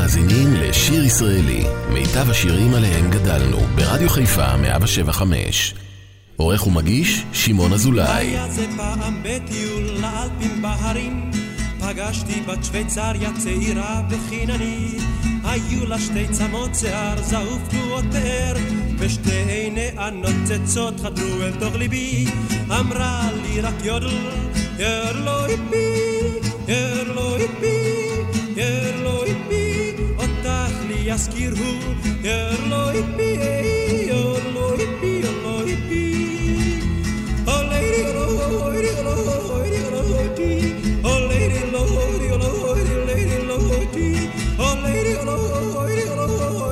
מאזינים לשיר ישראלי, מיטב השירים עליהם גדלנו, ברדיו חיפה 175. עורך ומגיש, שמעון אזולאי. היה זה פעם בטיול לאלפים בהרים, פגשתי בת שוויצריה צעירה וחיננית. היו לה שתי צמות שיער זעוף תנועות פאר, ושתי עיני הנוצצות חדרו אל תוך ליבי. אמרה לי רק יודל, ירלו איפי, ירלו איפי, יזכירו, ירלו איפי, ירלו איפי, ירלו איפי. Oh oh oh oh oh oh oh oh oh oh oh.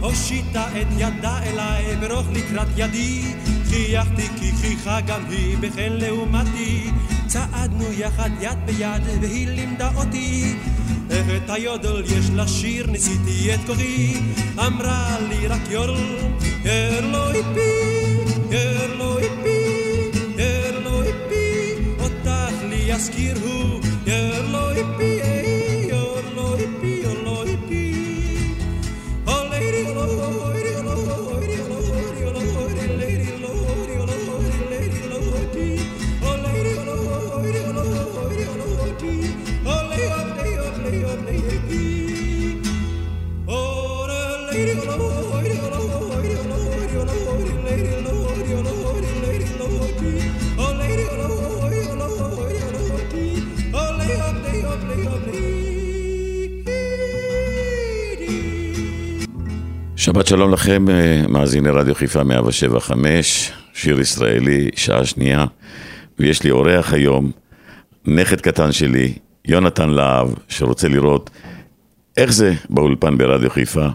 הושיטה את ידה אליי ברוך לקראת ידי חייכתי כי חייכה גם היא בחן לעומתי צעדנו יחד יד ביד והיא לימדה אותי איך את היודל יש לשיר ניסיתי את כוחי אמרה לי רק יודל ירלוי פי ירלוי פי ירלוי פי אותך לי יזכיר הוא ירלוי פי שבת שלום לכם, אה, מאזיני רדיו חיפה 175, שיר ישראלי, שעה שנייה, ויש לי אורח היום, נכד קטן שלי, יונתן להב, שרוצה לראות איך זה באולפן ברדיו חיפה,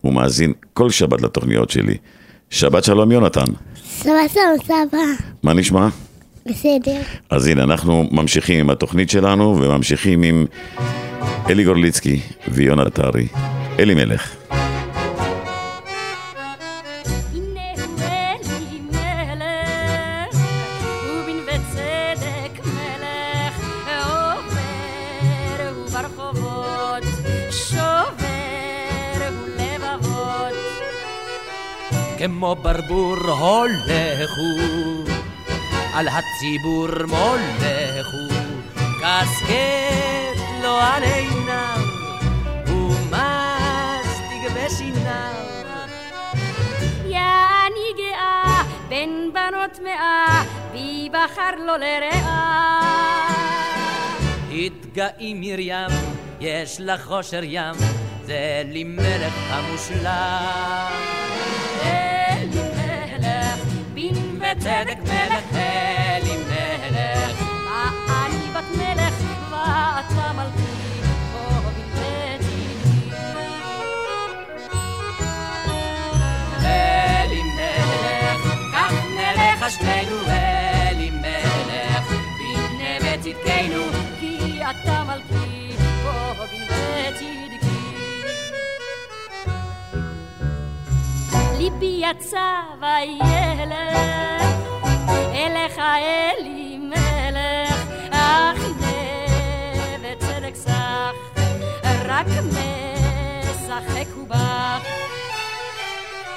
הוא מאזין כל שבת לתוכניות שלי. שבת שלום יונתן, סבא שלום סבא. מה נשמע? בסדר. אז הנה, אנחנו ממשיכים עם התוכנית שלנו, וממשיכים עם אלי גורליצקי ויונה טרי. אלי מלך. כמו ברבור הולך הוא, על הציבור מולך הוא, קסקט לו על עיניו, ומסטיג בשיניו. יעני גאה, בין בנות מאה, בי בחר לו לרעה. התגאי מרים, יש לך חושר ים, זה לי מלך המושלם. אלי מלך, אלי מלך. אני בת מלך, ואתה מלכי, בוא בלבדי. אלי מלך, כך נלך שנינו ליבי יצא וילך, אליך אלי מלך, אך הנה בצדק סך, רק משחק הוא בך.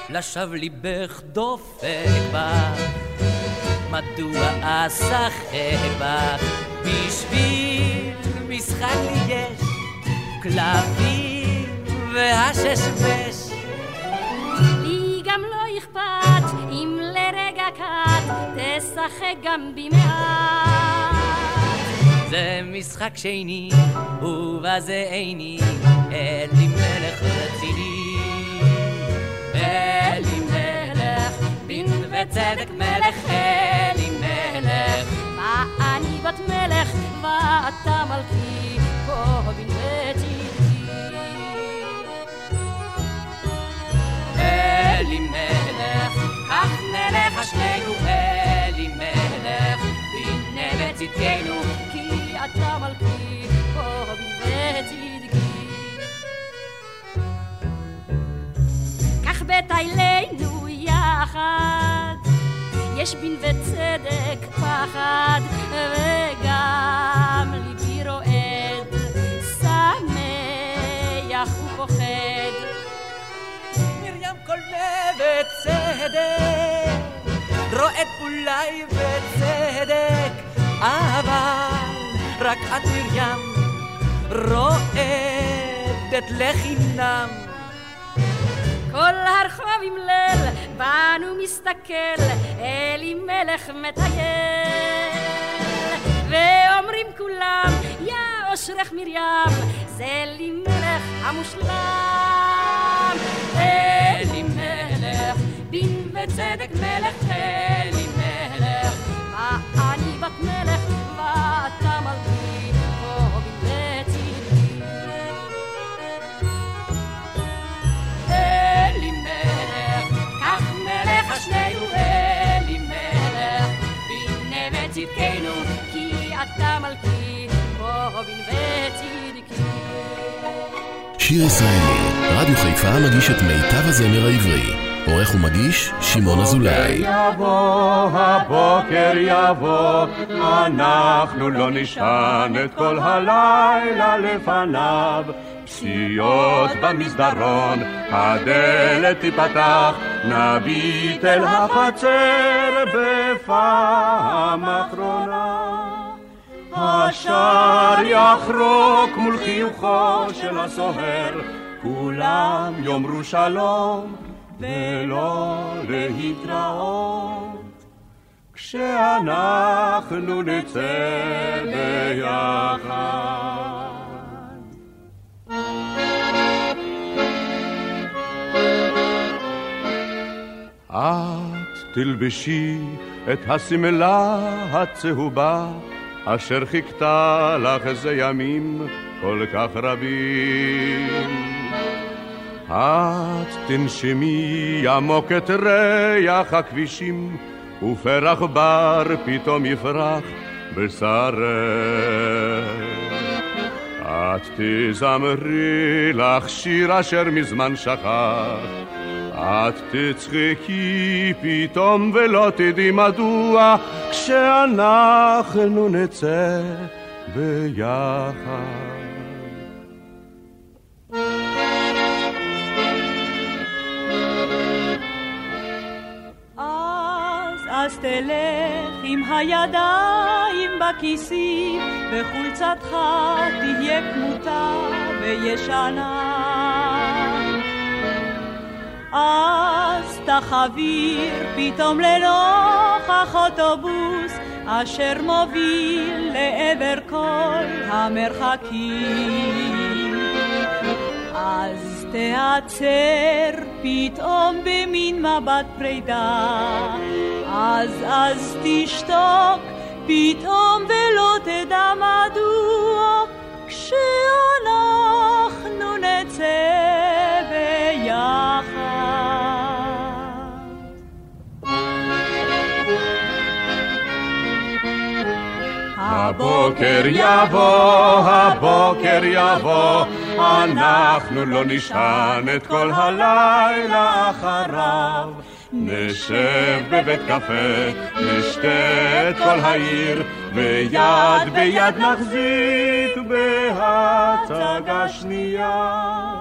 לשווא ליבך דופק בך, מדוע אשחק בך? בשביל משחק לי יש קלפים והששבש. קט תשחק גם במעט. זה משחק שני, ובזה איני, אלי מלך רציני. אלי מלך, בן וצדק מלך, אלי מלך. מה אני בת מלך ואתה מלכי, בוא בן ותדעי. אלי מלך, אך נלך שנינו אלימלך, והנה בצדקנו, כי אתה מלכי, פה בצדקי. כך בטיילנו יחד, יש בין וצדק פחד, וגם ליבי רועד, שמח ופוחד. כל בצדק, רועד אולי בצדק, אבל רק את מרים רועדת לחינם. כל הרחוב עם ליל, בנו מסתכל, אלימלך מטייל. ואומרים כולם, יא אושרך מרים, זה אלימלך המושלם. דין וצדק מלך אלימלך, אני בת מלך ואתה מלכי, פה בלצידי. אלימלך, כך מלך השנינו אלימלך, והנה בצדקנו, כי אתה מלכי, פה בצדקי. שיר ישראלי, רדיו חיפה מגיש את מיטב הזמר העברי. עורך ומגיש, שמעון אזולאי. יבוא, הבוקר יבוא, אנחנו לא נשען את כל הלילה לפניו. פסיעות במסדרון, הדלת תיפתח, נביט אל החצר בפעם אחרונה. השער יחרוק מול חיוכו של הסוהר, כולם יאמרו שלום ולא להתראות. כשאנחנו נצא ביחד. את תלבשי את השמלה הצהובה אשר חיכתה לך איזה ימים כל כך רבים. את תנשמי עמוק את ריח הכבישים, ופרח בר פתאום יפרח בשרך. את תזמרי לך שיר אשר מזמן שכח, את תצחקי פתאום ולא תדעי מדוע, כשאנחנו נצא ביחד. אז תלך עם הידיים בכיסים, וחולצתך תהיה כמותה וישנה. אז תחביר פתאום לנוכח אוטובוס, אשר מוביל לעבר כל המרחקים. תיעצר פתאום במין מבט פרידה, אז אז תשתוק פתאום ולא תדע מדוע, כשאנחנו נצא ביחד. הבוקר יבוא, הבוקר יבוא, אנחנו לא נשען את כל הלילה אחריו. נשב בבית קפה, נשתה את כל העיר, ויד ביד נחזיק בהצגה שנייה.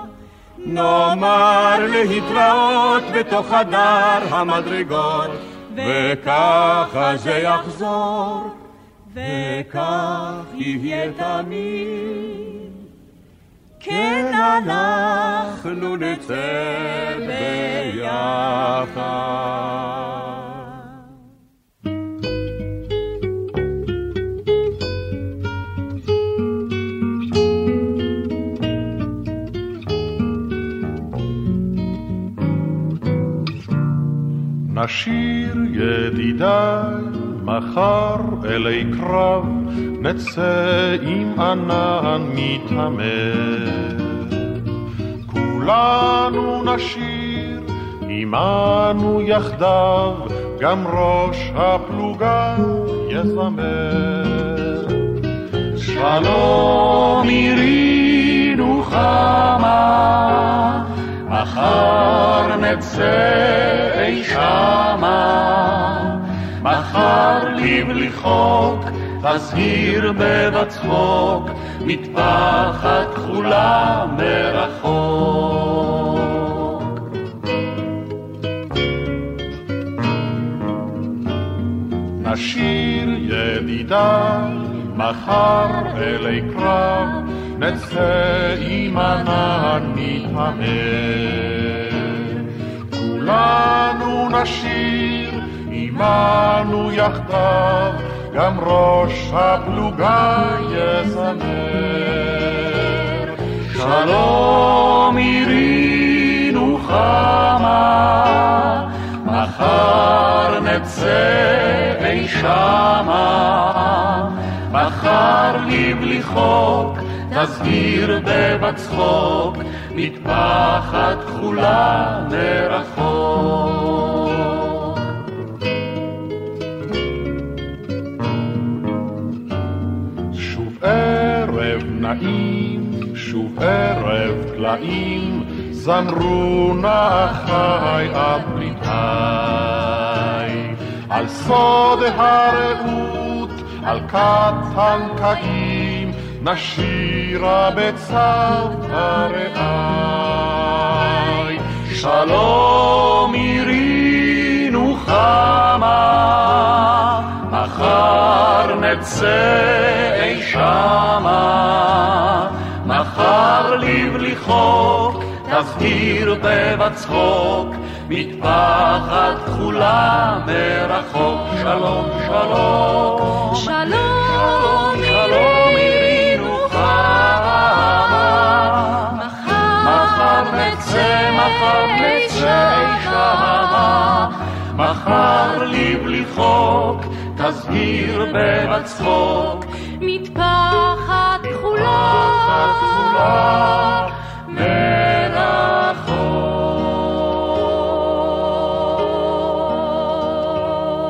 נאמר להתראות בתוך חדר המדרגות, וככה זה יחזור. וכך יהיה תמיד. כן אנחנו נצא ביחד. נשיר ידידיי מחר אלי קרב נצא עם ענן מתעמר. כולנו נשיר עמנו יחדיו, גם ראש הפלוגה יזמר. שלום עירי נוחמה, מחר נצא אי שמה. מחר לבלי חוק תזהיר בבצחוק, מטפחת כחולה מרחוק. נשיר ידידיי, מחר אלי קרב, נצא עם ענן מתעמר. כולנו נשיר עמנו יחדיו, גם ראש הפלוגה יזמר. שלום עירי נוחמה, מחר נצא אי שמה, מחר לבלי חוק, תזהיר בבצחוק, מטפחת כחולה מרחוק. נעים, שוב ערב טלאים, זמרו נחי הפליטי. על סוד הרעות, על כת הנקעים, נשירה בצוותא שלום עירי נוחמה, מחר נצא אי שמה, מחר לבלי חוק, תזהיר בבצחוק, מטפחת כחולה מרחוק. שלום, שלום, שלום, שלום עירי נוחמה, מחר נצא, מחר נצא שמה, מחר לבלי חוק, תזהיר בבצחוק, מטפחת כחולה, מרחוק.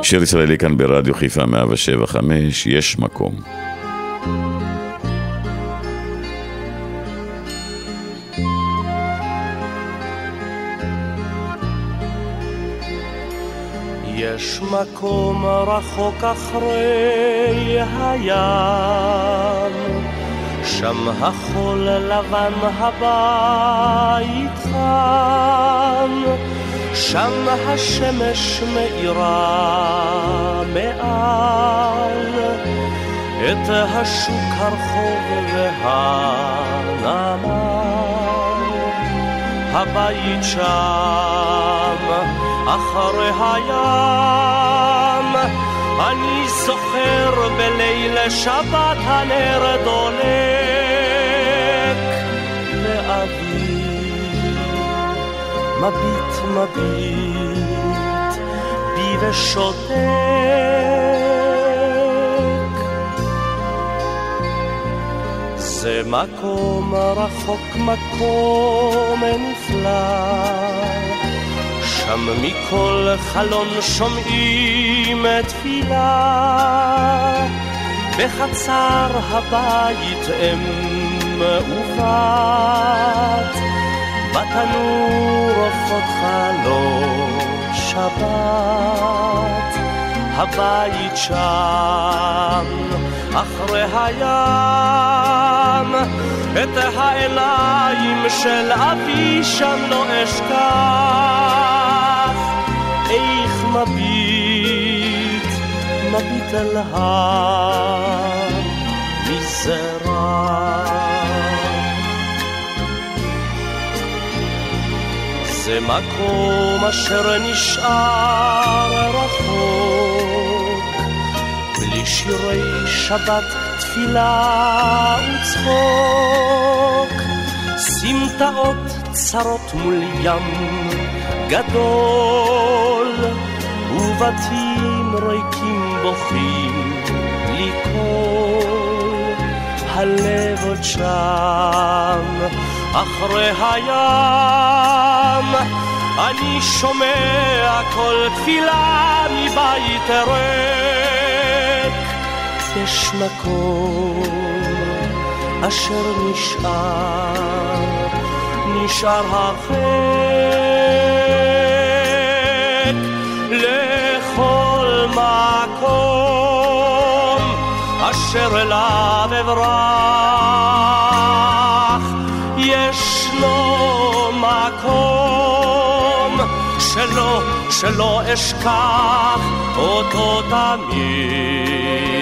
שיר ישראלי כאן ברדיו חיפה 175, יש מקום. יש מקום רחוק אחרי הים, שם החול לבן הבית חם, שם השמש מאירה מעל. את השוק הרחוב והנמל. הבית שם אחרי הים, אני זוכר בליל שבת הנר דולק לאבי, מביט מביט בי ושותק. זה מקום רחוק, מקום נפלא. שם מכל חלון שומעים תפילה, בחצר הבית אם ובת, בתנור עופות חלון שבת. הבית שם, אחרי הים, את העיניים של אבי שם לא אשכח. איך מביט, מביט אל המזרח. זה מקום אשר נשאר רחוק, בלי שירי שבת, תפילה וצחוק, סמטאות צרות מול ים גדול, ובתים ריקים בוכים בלי קול, הלב עוד שם. אחרי הים, אני שומע כל תפילה מבית ריק. יש מקום אשר נשאר, נשאר הרחק לכל מקום אשר אליו אברח, יש לו מקום שלא, שלא אשכח אותו תמיד.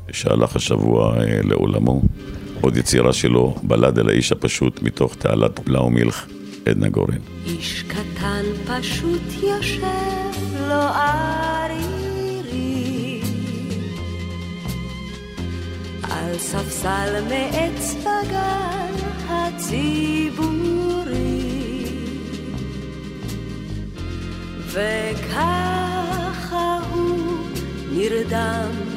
שהלך השבוע אה, לעולמו. עוד יצירה שלו, בלד אל האיש הפשוט, מתוך תעלת בלאו מילך, עדנה גורן. איש קטן פשוט יושב לו ערירי על ספסל מעץ בגן הציבורי וככה הוא נרדם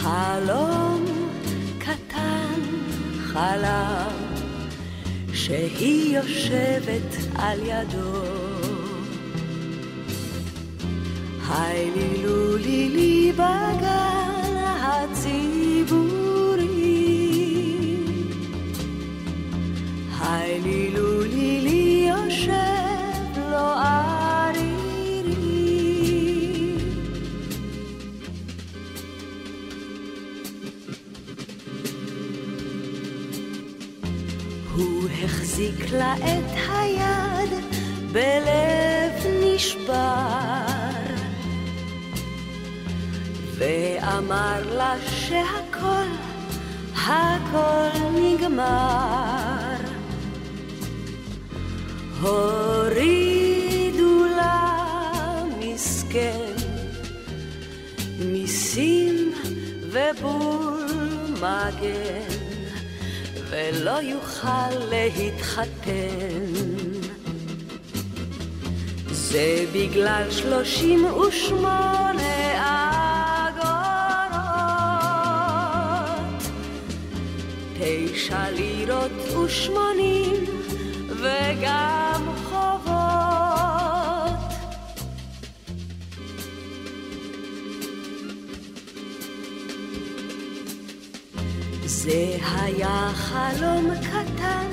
חלום קטן חלם שהיא יושבת על ידו. היי לי לו לי בגן הציבורי. הוא החזיק לה את היד בלב נשבר. ואמר לה שהכל, הכל נגמר. הורידו לה מסכן מיסים ובול מגן ולא יוכל להתחתן. זה בגלל שלושים ושמונה אגורות, תשע לירות ושמונים וגם זה היה חלום קטן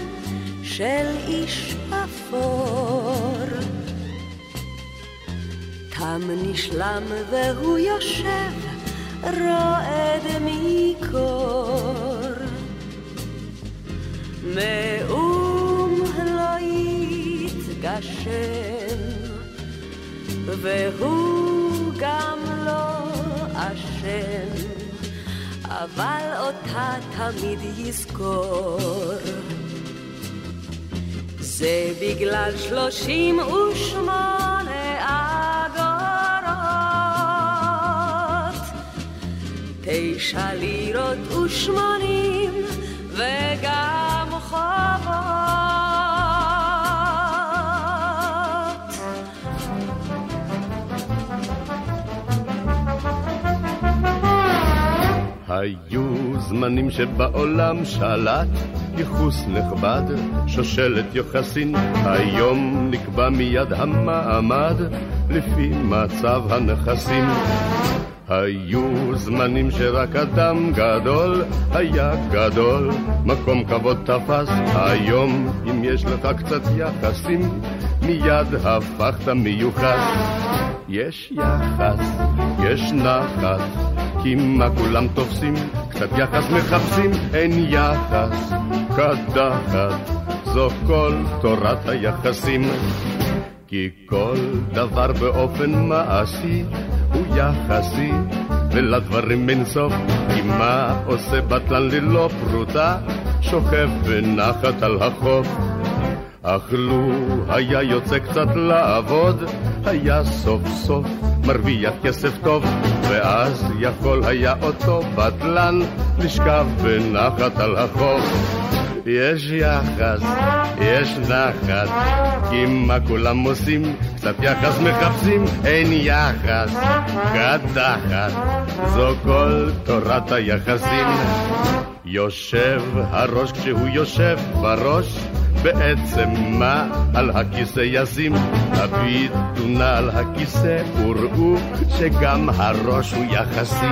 של איש אפור. תם נשלם והוא יושב רועד מקור. מאום לא יתגשם, והוא גם לא אשם. אבל אותה תמיד יזכור. זה בגלל שלושים ושמונה אגורות, תשע לירות ושמונים וגם היו זמנים שבעולם שלט ייחוס נכבד, שושלת יוחסין, היום נקבע מיד המעמד לפי מצב הנכסים. היו זמנים שרק אדם גדול היה גדול, מקום כבוד תפס, היום אם יש לך קצת יחסים, מיד הפכת מיוחס. יש יחס, יש נחת, כי מה כולם תופסים, קצת יחס מחפשים, אין יחס, קדחת, זו כל תורת היחסים. כי כל דבר באופן מעשי הוא יחסי, ולדברים אין סוף, כי מה עושה בטלן ללא פרוטה, שוכב בנחת על החוף. אך לו היה יוצא קצת לעבוד, היה סוף סוף מרוויח כסף טוב, ואז יכול היה אותו בטלן לשכב בנחת על החוף. יש יחס, יש נחת, כי מה כולם עושים? קצת יחס מחפשים, אין יחס, קדחת, זו כל תורת היחסים. יושב הראש כשהוא יושב בראש, בעצם מה על הכיסא ישים? הביטו נא על הכיסא וראו שגם הראש הוא יחסי.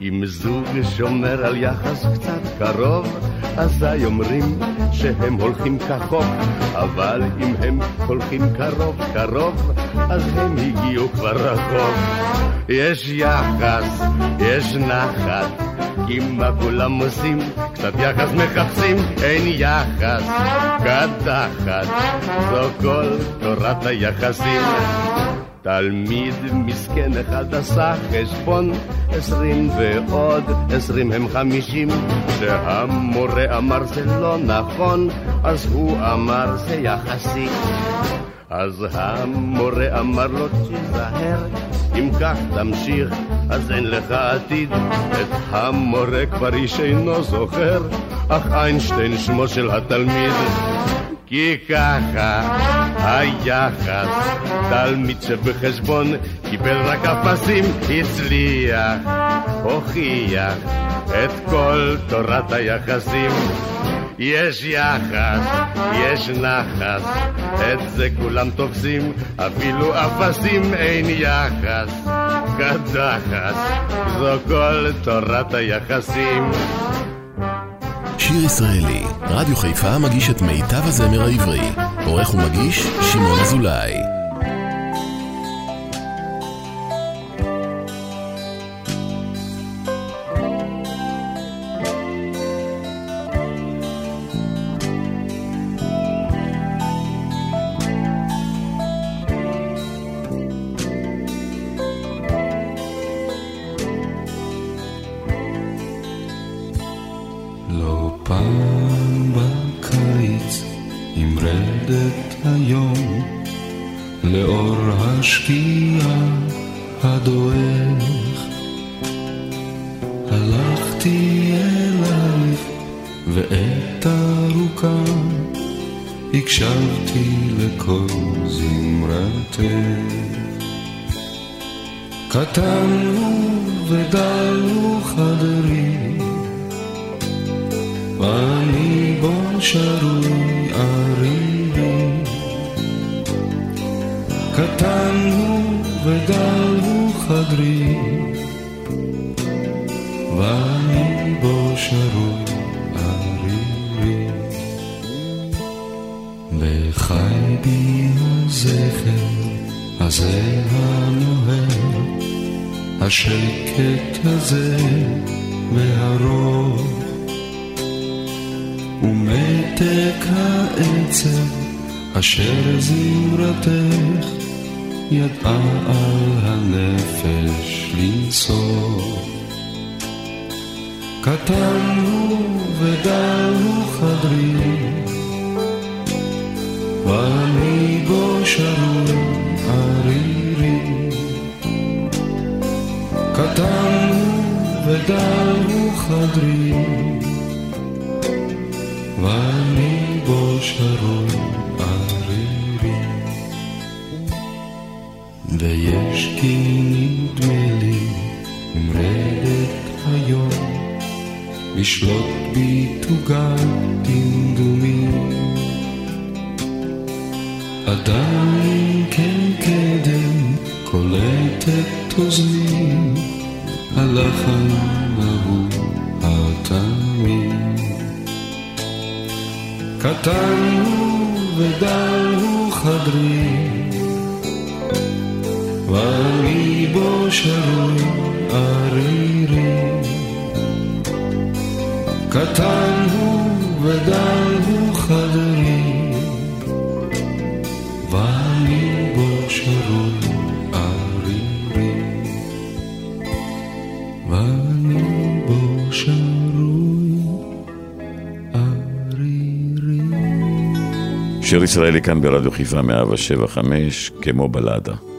אם זוג שומר על יחס קצת קרוב, אזי אומרים שהם הולכים כחוק, אבל אם הם הולכים קרוב קרוב, אז הם הגיעו כבר רחוק. יש יחס, יש נחת, מה כולם עושים? קצת יחס מחפשים, אין יחס, קדחת, זו כל תורת היחסים. תלמיד מסכן אחד עשה חשבון, עשרים ועוד עשרים הם חמישים. כשהמורה אמר זה לא נכון, אז הוא אמר זה יחסי. אז המורה אמר לו תיזהר, אם כך תמשיך, אז אין לך עתיד. את המורה כבר איש אינו זוכר, אך איינשטיין שמו של התלמיד. כי ככה היחס, תלמיד שבחשבון קיבל רק אפסים, הצליח, הוכיח את כל תורת היחסים. יש יחס, יש נחס, את זה כולם תופסים, אפילו אפסים אין יחס. קדחת, זו כל תורת היחסים. שיר ישראלי, רדיו חיפה מגיש את מיטב הזמר העברי. עורך ומגיש, שמעון אזולאי. קטן הוא ודל הוא חדרי, ואני בו שרוי ערירי. קטן הוא ודל הוא חדרי, ואני בו שרוי ערירי. וחי בי הזכר הזה הנוהר השקט הזה והרוב ומתק העצב אשר זמרתך ידעה על הנפש לנסור. קטן הוא ודל הוא חדרי ואני בו שרוי ערירי קטן ודל הוא חדרי, ואני בו שרון ערירי. ויש כי נדמה לי עם רדת היום, לשלוט בי תוגת דמדומים. עדיין כן קדם קולטת אוזני הלחן ההוא התמיד. קטן הוא ודל הוא חדרי, ואני בו שרוי ערירי. קטן הוא ודל שיר ישראלי כאן ברדיו חיפה 175, כמו בלדה.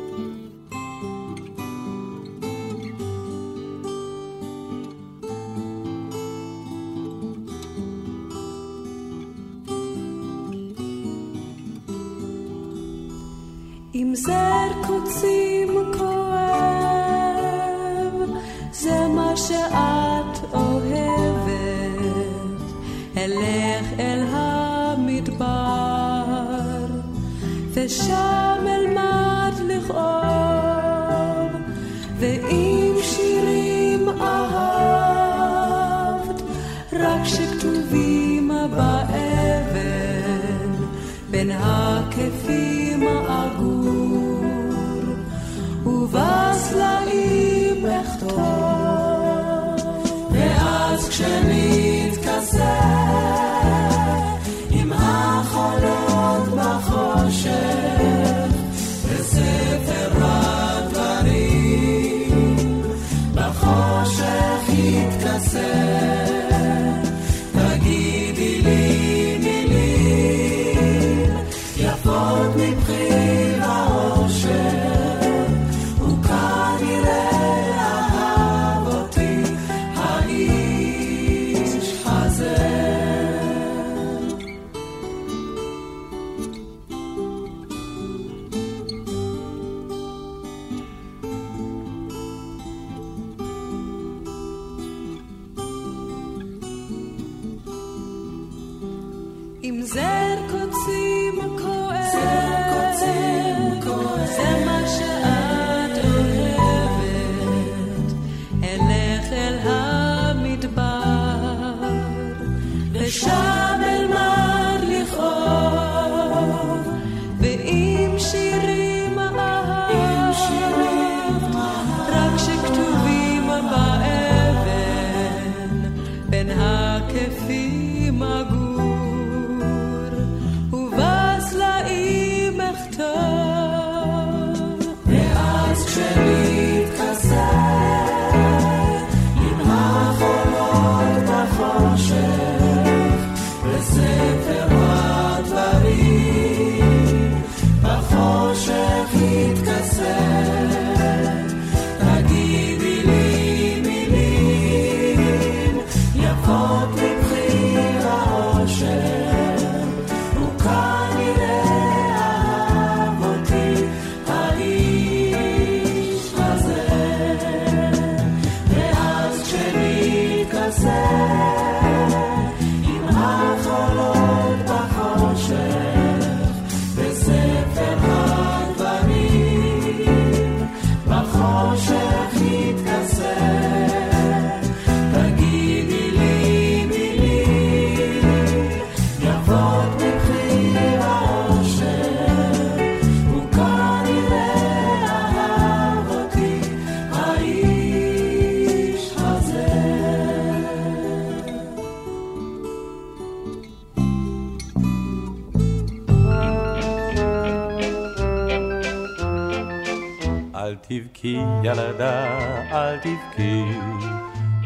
תבכי ילדה, אל תבכי,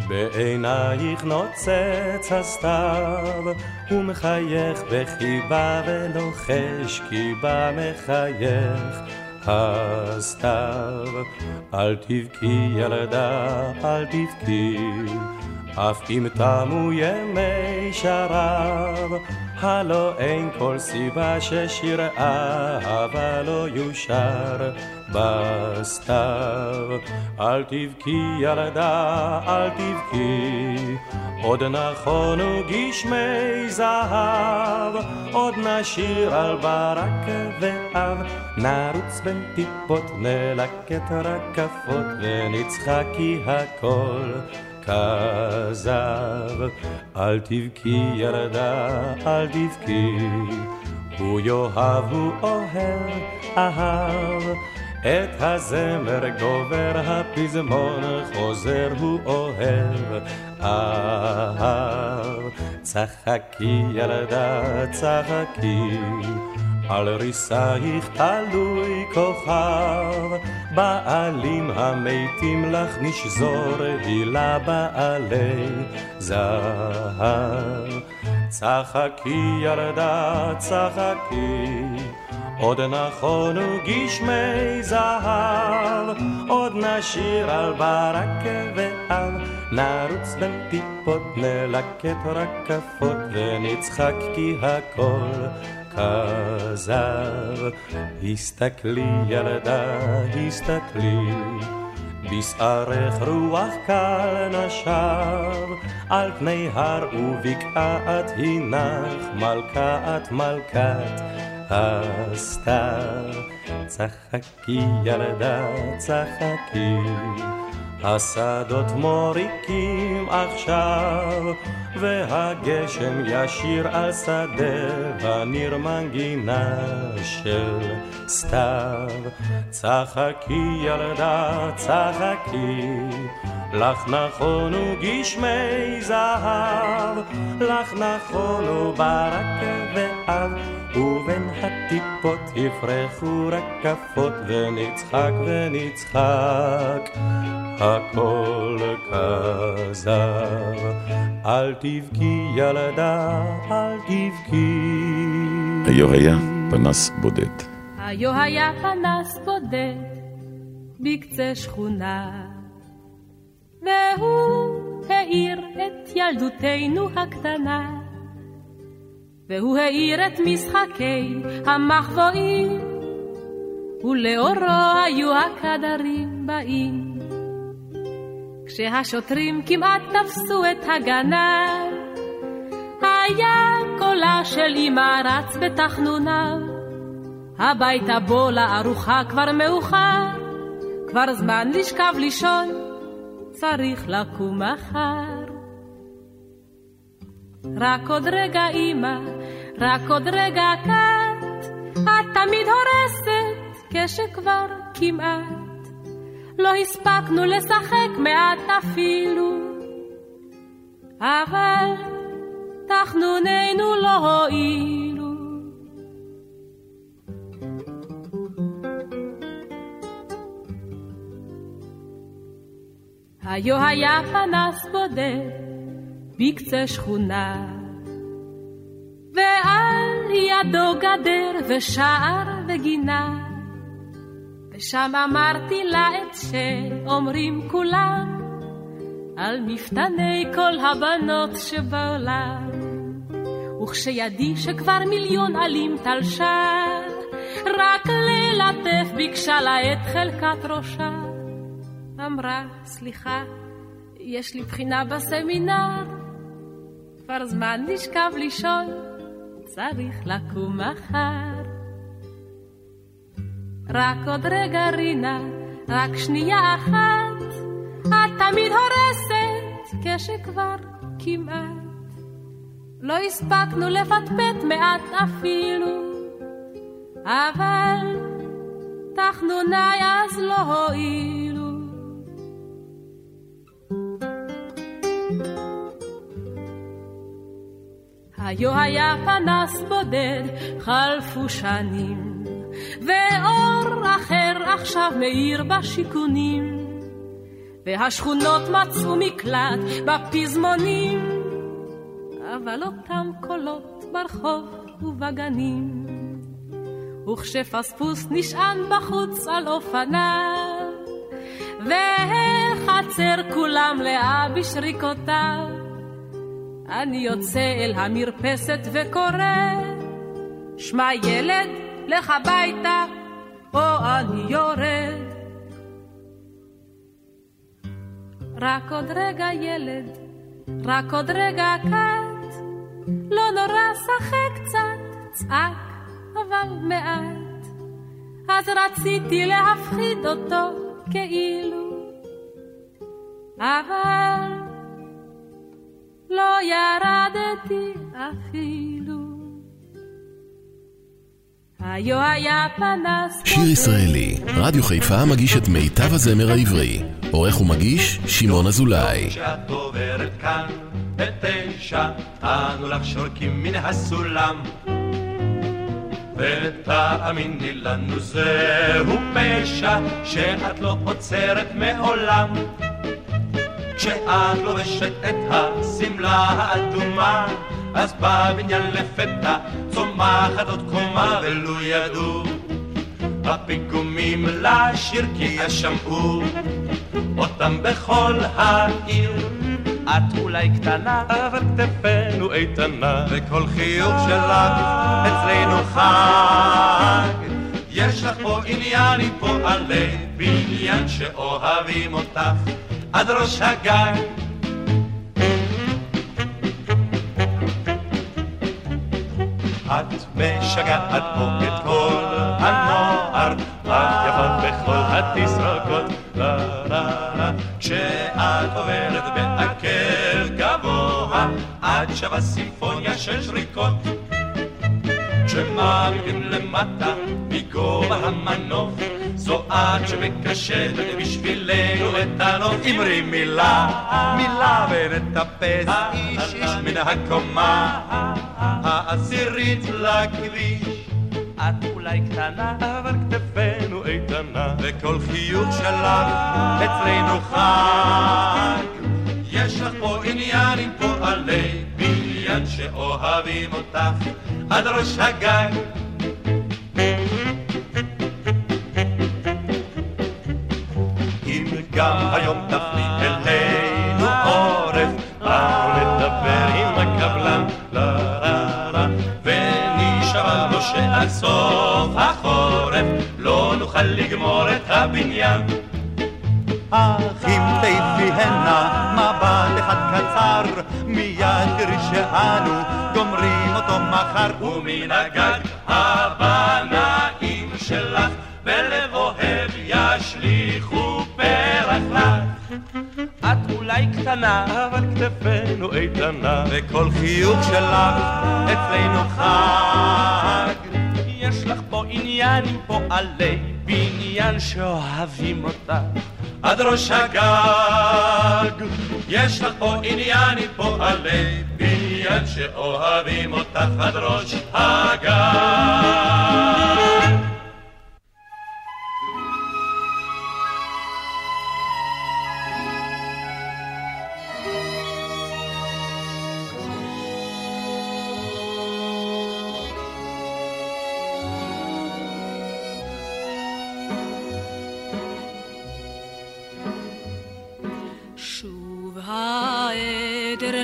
בעינייך נוצץ הסתיו, הוא מחייך בחיבה ולוחש כי בה מחייך הסתיו. אל תבכי ילדה, אל תבכי, אף אם תמו ימי שרב, הלא אין כל סיבה ששיר אהבה לא יושר בסתיו. אל תבכי ילדה, אל תבכי, עוד נכונו גשמי זהב, עוד נשיר על ברק ואב, נרוץ בין טיפות, נלקט רקפות, ונצחק כי הכל כזב. אל תבכי ילדה, אל תבכי, הוא יאהב, הוא אוהב, אהב. את הזמר גובר, הפזמון חוזר, הוא אוהב, אהב. צחקי ילדה, צחקי, על ריסייך תלוי כוכב, בעלים המתים לך נשזור, הילה בעלי זהב. צחקי ילדה, צחקי, עוד נכונו גשמי זהב, עוד נשיר על ברק ואב, נרוץ בין טיפות, נלקט רקפות, ונצחק כי הכל כזב. הסתכלי ילדה, הסתכלי, בשערך רוח קל נשב, על פני הר ובקעת הנך, מלכת מלכת הסתיו. צחקי ילדה, צחקי. השדות מוריקים עכשיו, והגשם ישיר על שדה, וניר מנגינה של סתיו. צחקי ילדה, צחקי, לך נכונו גשמי זהב, לך נכונו ברק ואב, ובין הטיפות יפרחו רקפות, ונצחק ונצחק. הכל כזב. אל תבכי ילדה, אל תבכי. היו היה פנס בודד. היו היה פנס בודד בקצה שכונה, והוא האיר את ילדותנו הקטנה, והוא האיר את משחקי המחבואים, ולאורו היו הקדרים באים. כשהשוטרים כמעט תפסו את הגנב, היה קולה של אמא רץ בתחנוניו. הביתה בוא לארוחה כבר מאוחר, כבר זמן לשכב לישון, צריך לקום מחר. רק עוד רגע אמא, רק עוד רגע כת, את תמיד הורסת כשכבר כמעט. לא הספקנו לשחק מעט אפילו, אבל תחנוננו לא הועילו. היו היה פנס בודד בקצה שכונה, ועל ידו גדר ושער וגינה. ושם אמרתי לה את שאומרים כולם על מפתני כל הבנות שבעולם. וכשידי שכבר מיליון עלים תלשה, רק ללטף ביקשה לה את חלקת ראשה. אמרה, סליחה, יש לי בחינה בסמינר, כבר זמן לשכב לישון, צריך לקום מחר. רק עוד רגע רינה, רק שנייה אחת, את תמיד הורסת כשכבר כמעט. לא הספקנו לפטפט מעט אפילו, אבל תחנוניי אז לא הועילו. היו היה פנס בודד, חלפו שנים. ואור אחר עכשיו מאיר בשיכונים, והשכונות מצאו מקלט בפזמונים, אבל אותם קולות ברחוב ובגנים. וכשפספוס נשען בחוץ על אופניו, והחצר כולם לאה בשריקותיו, אני יוצא אל המרפסת וקורא, שמע ילד, לך הביתה, או אני יורד. רק עוד רגע ילד, רק עוד רגע כת, לא נורא שחק קצת, צעק אבל מעט. אז רציתי להפחיד אותו כאילו, אבל לא ירדתי אפילו. היו היה פנס... שיר ישראלי, רדיו חיפה מגיש את מיטב הזמר העברי. עורך ומגיש, שמעון אזולאי. כשאת עוברת כאן בתשע, אנו לך שורקים מן הסולם. ותאמיני לנו זהו פשע שאת לא עוצרת מעולם. כשאת לובשת את השמלה האדומה אז בבניין לפתע צומחת עוד קומה ולו ידעו הפיגומים לשיר כי ישמעו אותם בכל העיר את אולי קטנה, אבל כתפינו איתנה, וכל חיוך שלך אצלנו חג. יש לך פה עניין עם פועלי בניין שאוהבים אותך עד ראש הגג. את משגעת פה את כל הנוער, את יפה בכל התסרוקות, לה לה לה, כשאת עוברת בעקב גבוה, את שווה סימפוניה של שריקות. כשמעמידים למטה מגובה המנוף, זו את שמקשטת בשבילנו את הנוף. אמרי מילה, מילה ונטפס איש איש מן הקומה העשירית לכביש. את אולי קטנה, אבל כתפינו איתנה, וכל חיוך שלך אצלנו חג. יש לך פה עניין עם פועלי בניין שאוהבים אותך עד ראש הגג. אם גם היום תפני אלינו עורף, אנחנו נדבר עם הקבלן, לה לה לה, ונשאל לו שעד סוף החורף לא נוכל לגמור את הבניין. אך אם תיפי הנה מיד תראי שאנו גומרים אותו מחר, ומן הגג הבנאים שלך בלב אוהב ישליכו פרח לך. את אולי קטנה, אבל כתפינו איתנה, וכל חיוך שלך אצלנו חג. יש לך פה עניין עם פועלי בניין שאוהבים אותך עד ראש הגג. יש לך פה עניין עם פועלי בניין שאוהבים אותך עד ראש הגג.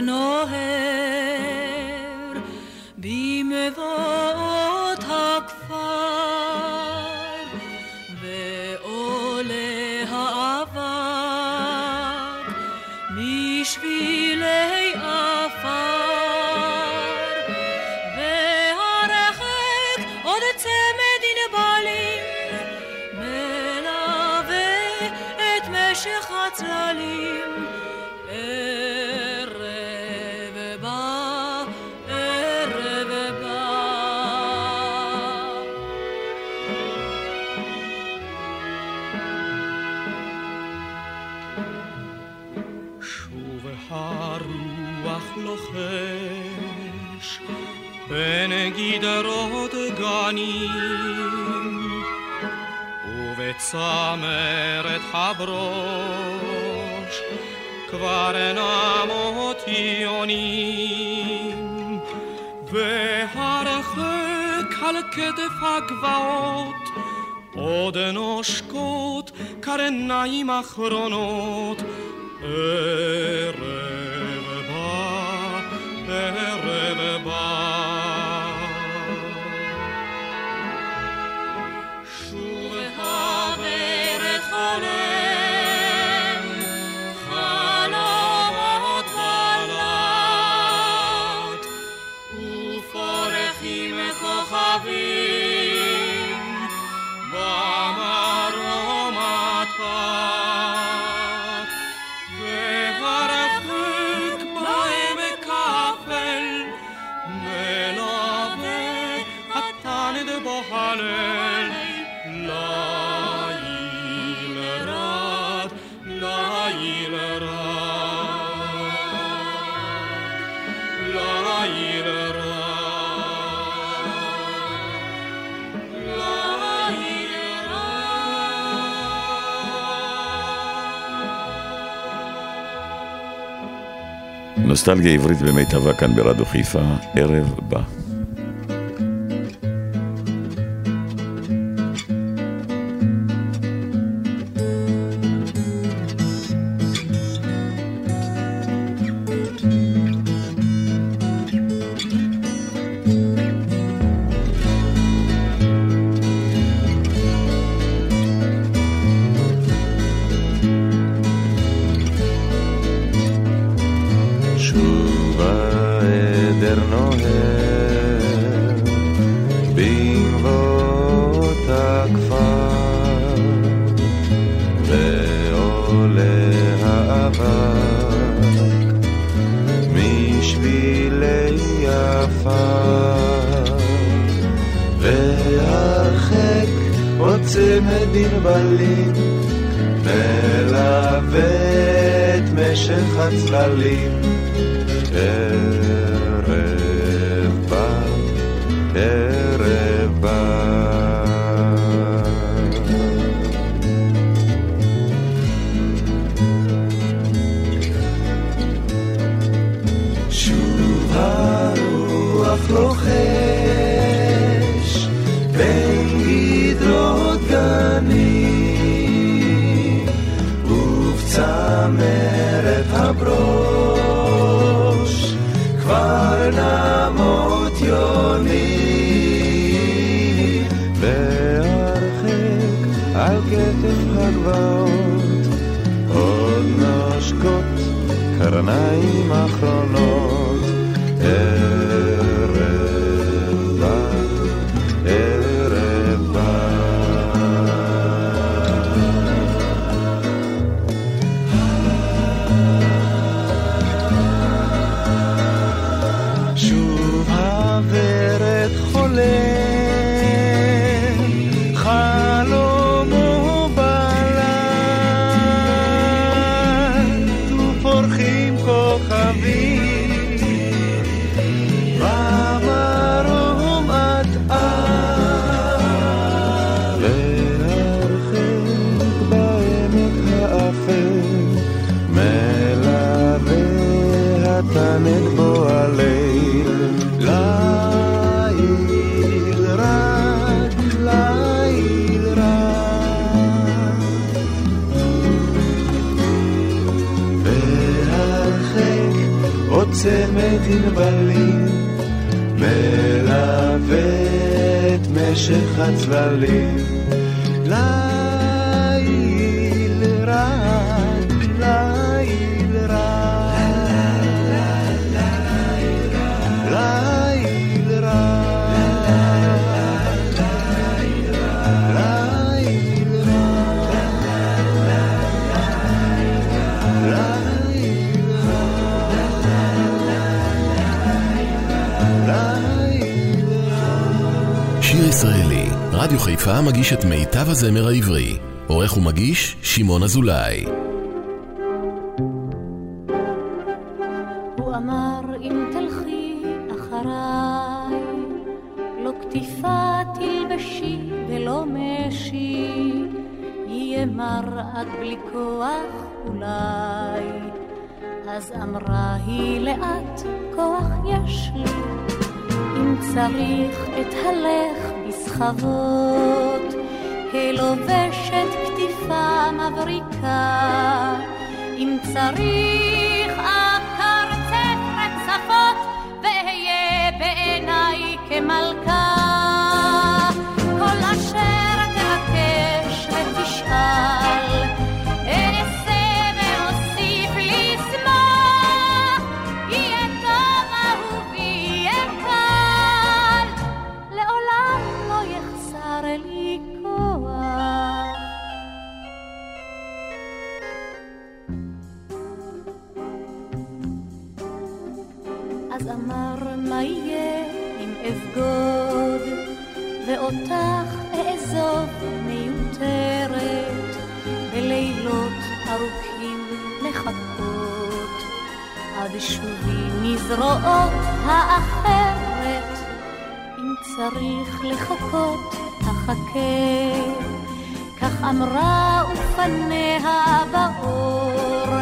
enojes. נוסטלגיה עברית במיטבה כאן ברדיו חיפה, ערב בא. כתף הגבעות עוד נושקות קרניים אחרונות משך הצללים. חיפה מגיש את מיטב הזמר העברי. עורך ומגיש, שמעון אזולאי. הוא אמר אם תלכי אחריי, לא כתיפה תלבשי ולא משי, יהיה מר עד בלי כוח אולי. אז אמרה היא לאט, כוח יש לי, אם צריך בסחבות, כלובשת כתיפה מבריקה, אם צריך אקרצף רצפות, ואהיה בעיניי כמלכה. עד שובי מזרועות האחרת. אם צריך לחכות אחכה. כך אמרה ופניה באור.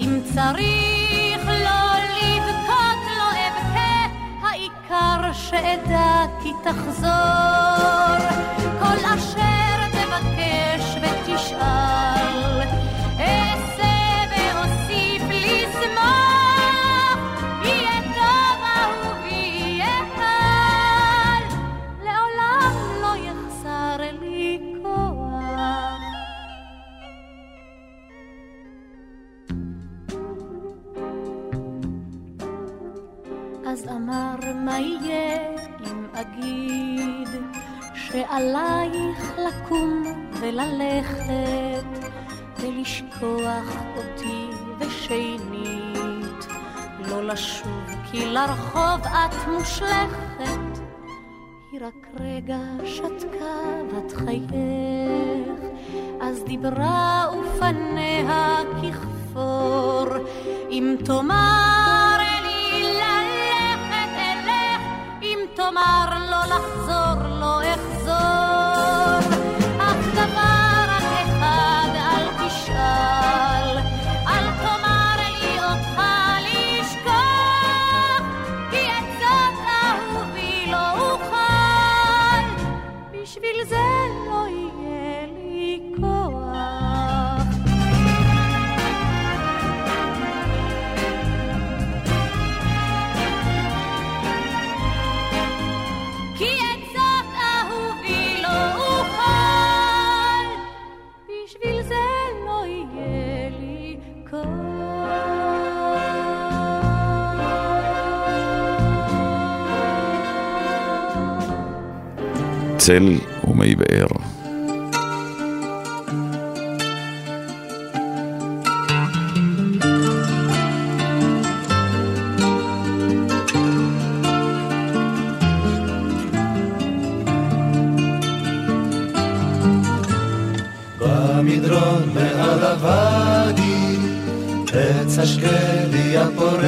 אם צריך לא לבכות לא אבכה העיקר שאדע כי תחזור. כל אשר תבקש ותשאל רגע שתקה בת חייך, אז דיברה ופניה ככפור, אם תאמר צל ומי באר. במדרון מעל השקדי הפורח,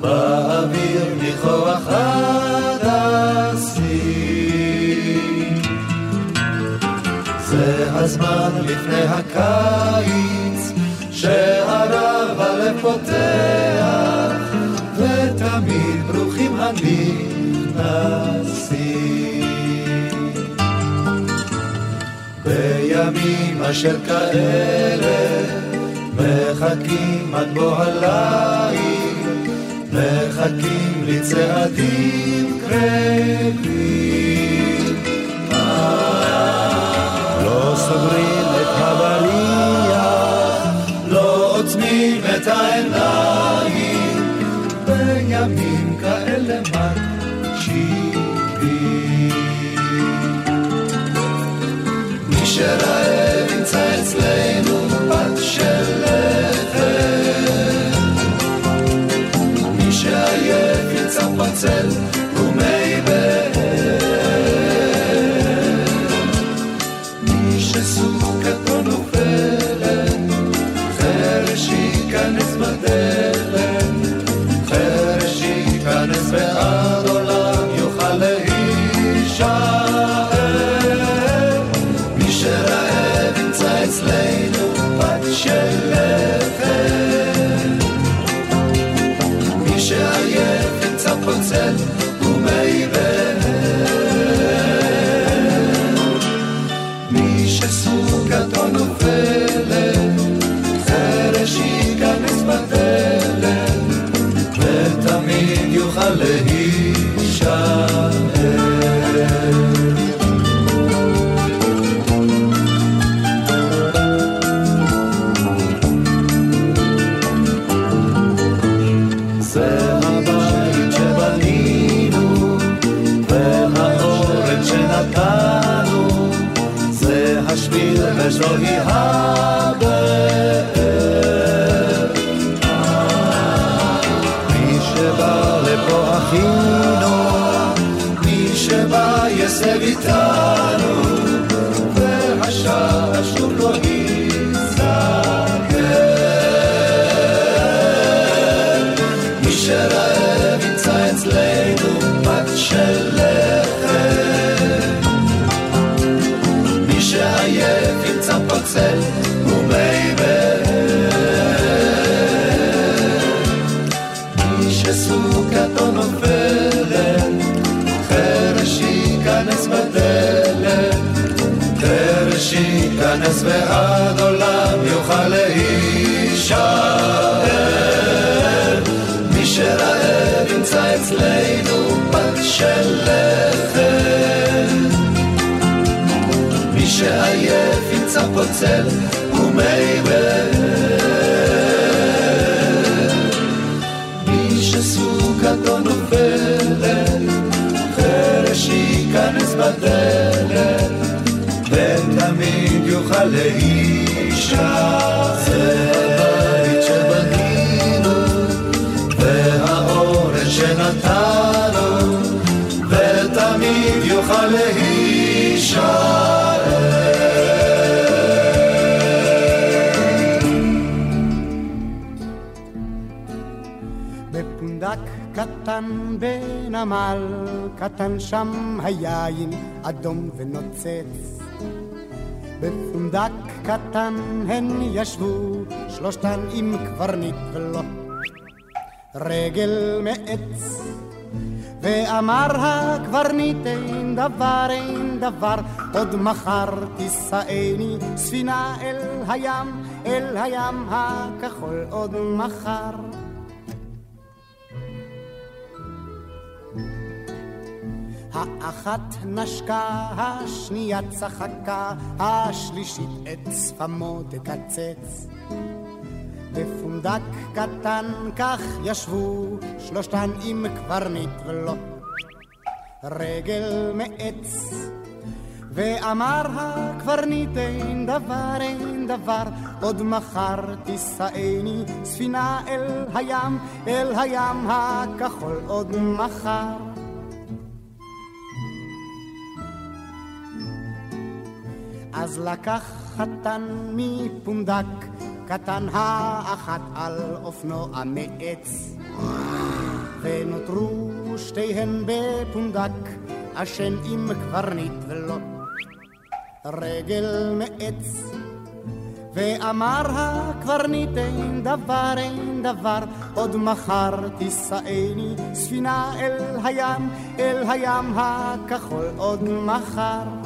באוויר מכוח ה... הזמן לפני הקיץ, שערב הלב פותח, ותמיד ברוכים הנכנסים. בימים אשר כאלה, מחכים עד בוא הליל, מחכים לצעדים קרבים. time love. יוכל להישאר. בפונדק קטן בנמל קטן שם היין אדום ונוצץ בפונדק קטן הן ישבו שלושתן עם קברניט ולא רגל מעץ ואמר הקברניט אין דבר אין דבר עוד מחר תישאני ספינה אל הים אל הים הכחול עוד מחר האחת נשקה, השנייה צחקה, השלישית את שפמו תקצץ. בפונדק קטן כך ישבו שלושתן עם קברניט ולו רגל מעץ. ואמר הקברניט אין דבר אין דבר עוד מחר תישאני ספינה אל הים אל הים הכחול עוד מחר אז לקח חתן מפונדק קטן האחת על אופנוע מעץ ונותרו שתיהן בפונדק עשן עם קברניט ולו רגל מעץ ואמר הקברניט אין דבר אין דבר. עוד מחר תישאני ספינה אל הים אל הים הכחול עוד מחר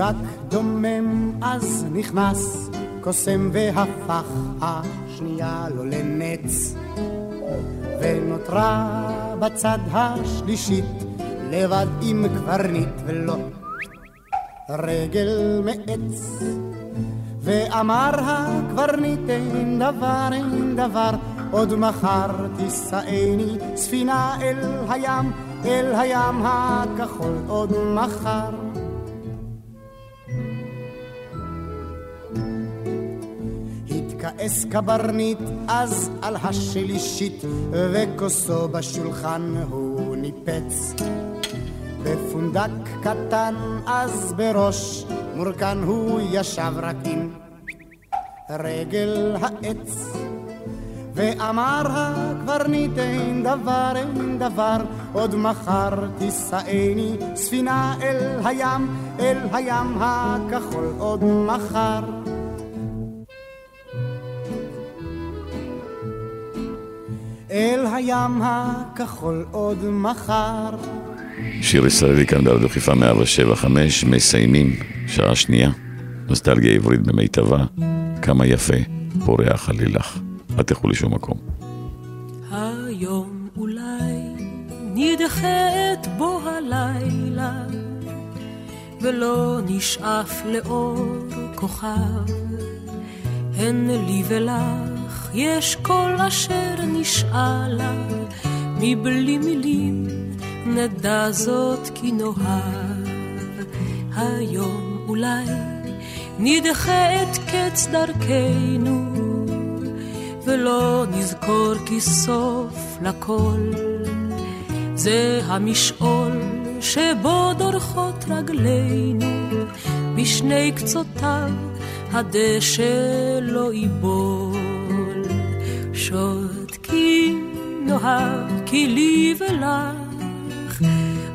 לפונדק דומם אז נכנס קוסם והפך השנייה לו לנץ. ונותרה בצד השלישית לבד עם קברניט ולו. רגל מעץ ואמר הקברניט אין דבר אין דבר עוד מחר תישאני ספינה אל הים אל הים הכחול עוד מחר התכעס קברניט אז על השלישית וכוסו בשולחן הוא ניפץ. בפונדק קטן אז בראש מורכן הוא ישב רק עם רגל העץ ואמר הקברניט אין דבר אין דבר עוד מחר תישאני ספינה אל הים אל הים הכחול עוד מחר אל הים הכחול עוד מחר. שיר ישראלי כאן ברדיו חיפה 175, מסיימים, שעה שנייה, נוסטלגיה עברית במיטבה, כמה יפה, פורח עלילך. אל תלכו לשום מקום. היום אולי נדחה את בוא הלילה, ולא נשאף לאור כוכב, הן לי ולך יש כל אשר נשאלה, מבלי מילים נדע זאת כי נאהב. היום אולי נדחה את קץ דרכנו, ולא נזכור כי סוף לכל זה המשעול שבו דורכות רגלינו, בשני קצותיו הדשא לא ייבול. שותקים נאהב כי לי ולך,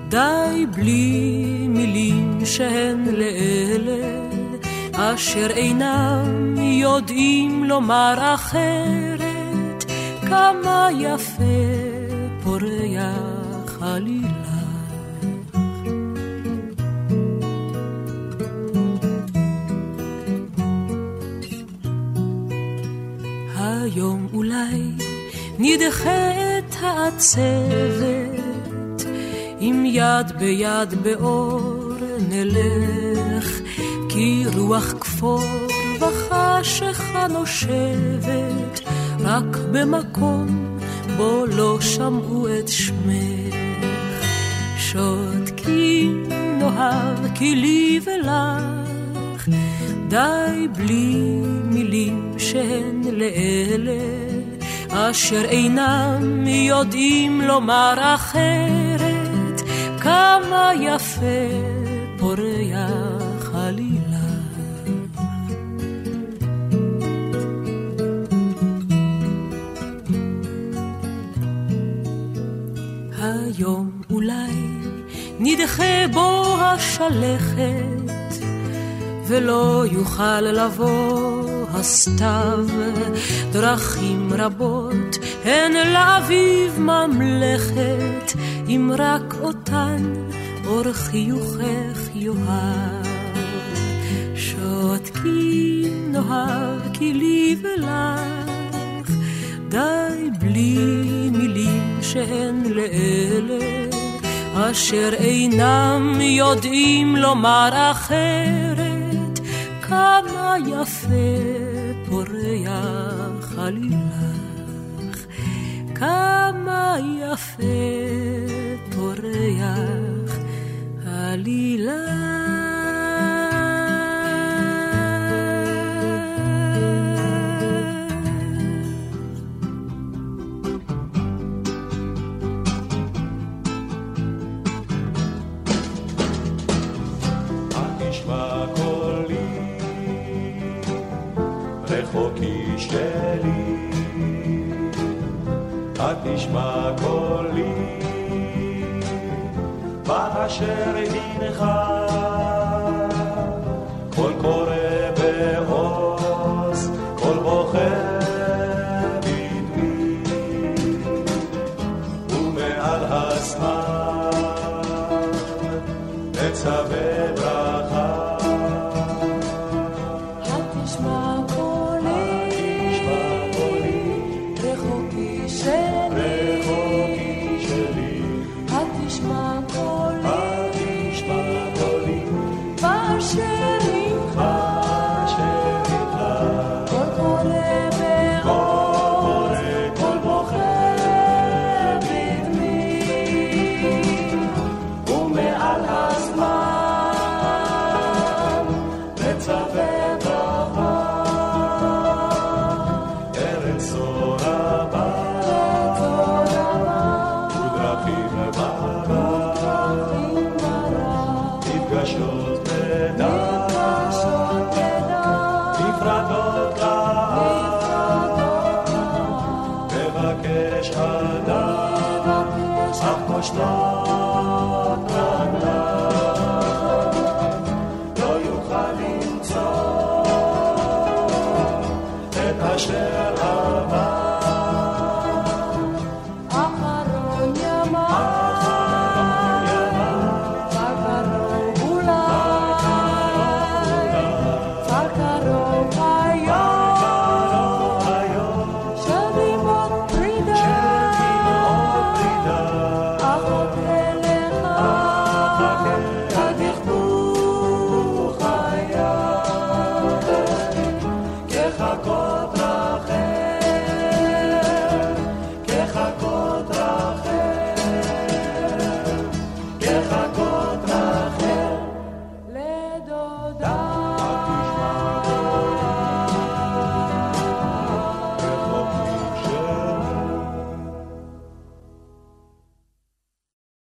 די בלי מילים שהן לאלה, אשר אינם יודעים לומר אחרת, כמה יפה פורח עלילה. היום אולי נדחה את העצבת, עם יד ביד באור נלך, כי רוח כפור וחשיכה נושבת, רק במקום בו לא שמעו את שמך. שותקים נאהב כי לי ולך, די בלי מילים שהן לאלה, אשר אינם יודעים לומר אחרת, כמה יפה פורח עלילה. היום אולי נדחה בו השלכת, ולא יוכל לבוא הסתיו. דרכים רבות הן לאביב ממלכת, אם רק אותן אור חיוכך יאהב. שותקים נאהב כי לי ולך, די בלי מילים שהן לאלה, אשר אינם יודעים לומר אחרת, כמה יפה פורח עלילך, כמה יפה פורח עלילך. תשמע קולי, רחוקי שלי. תשמע קולי, באשר הנך, קול קורא בעוז, קול בוחר בדמי, ומעל הזמן נצווה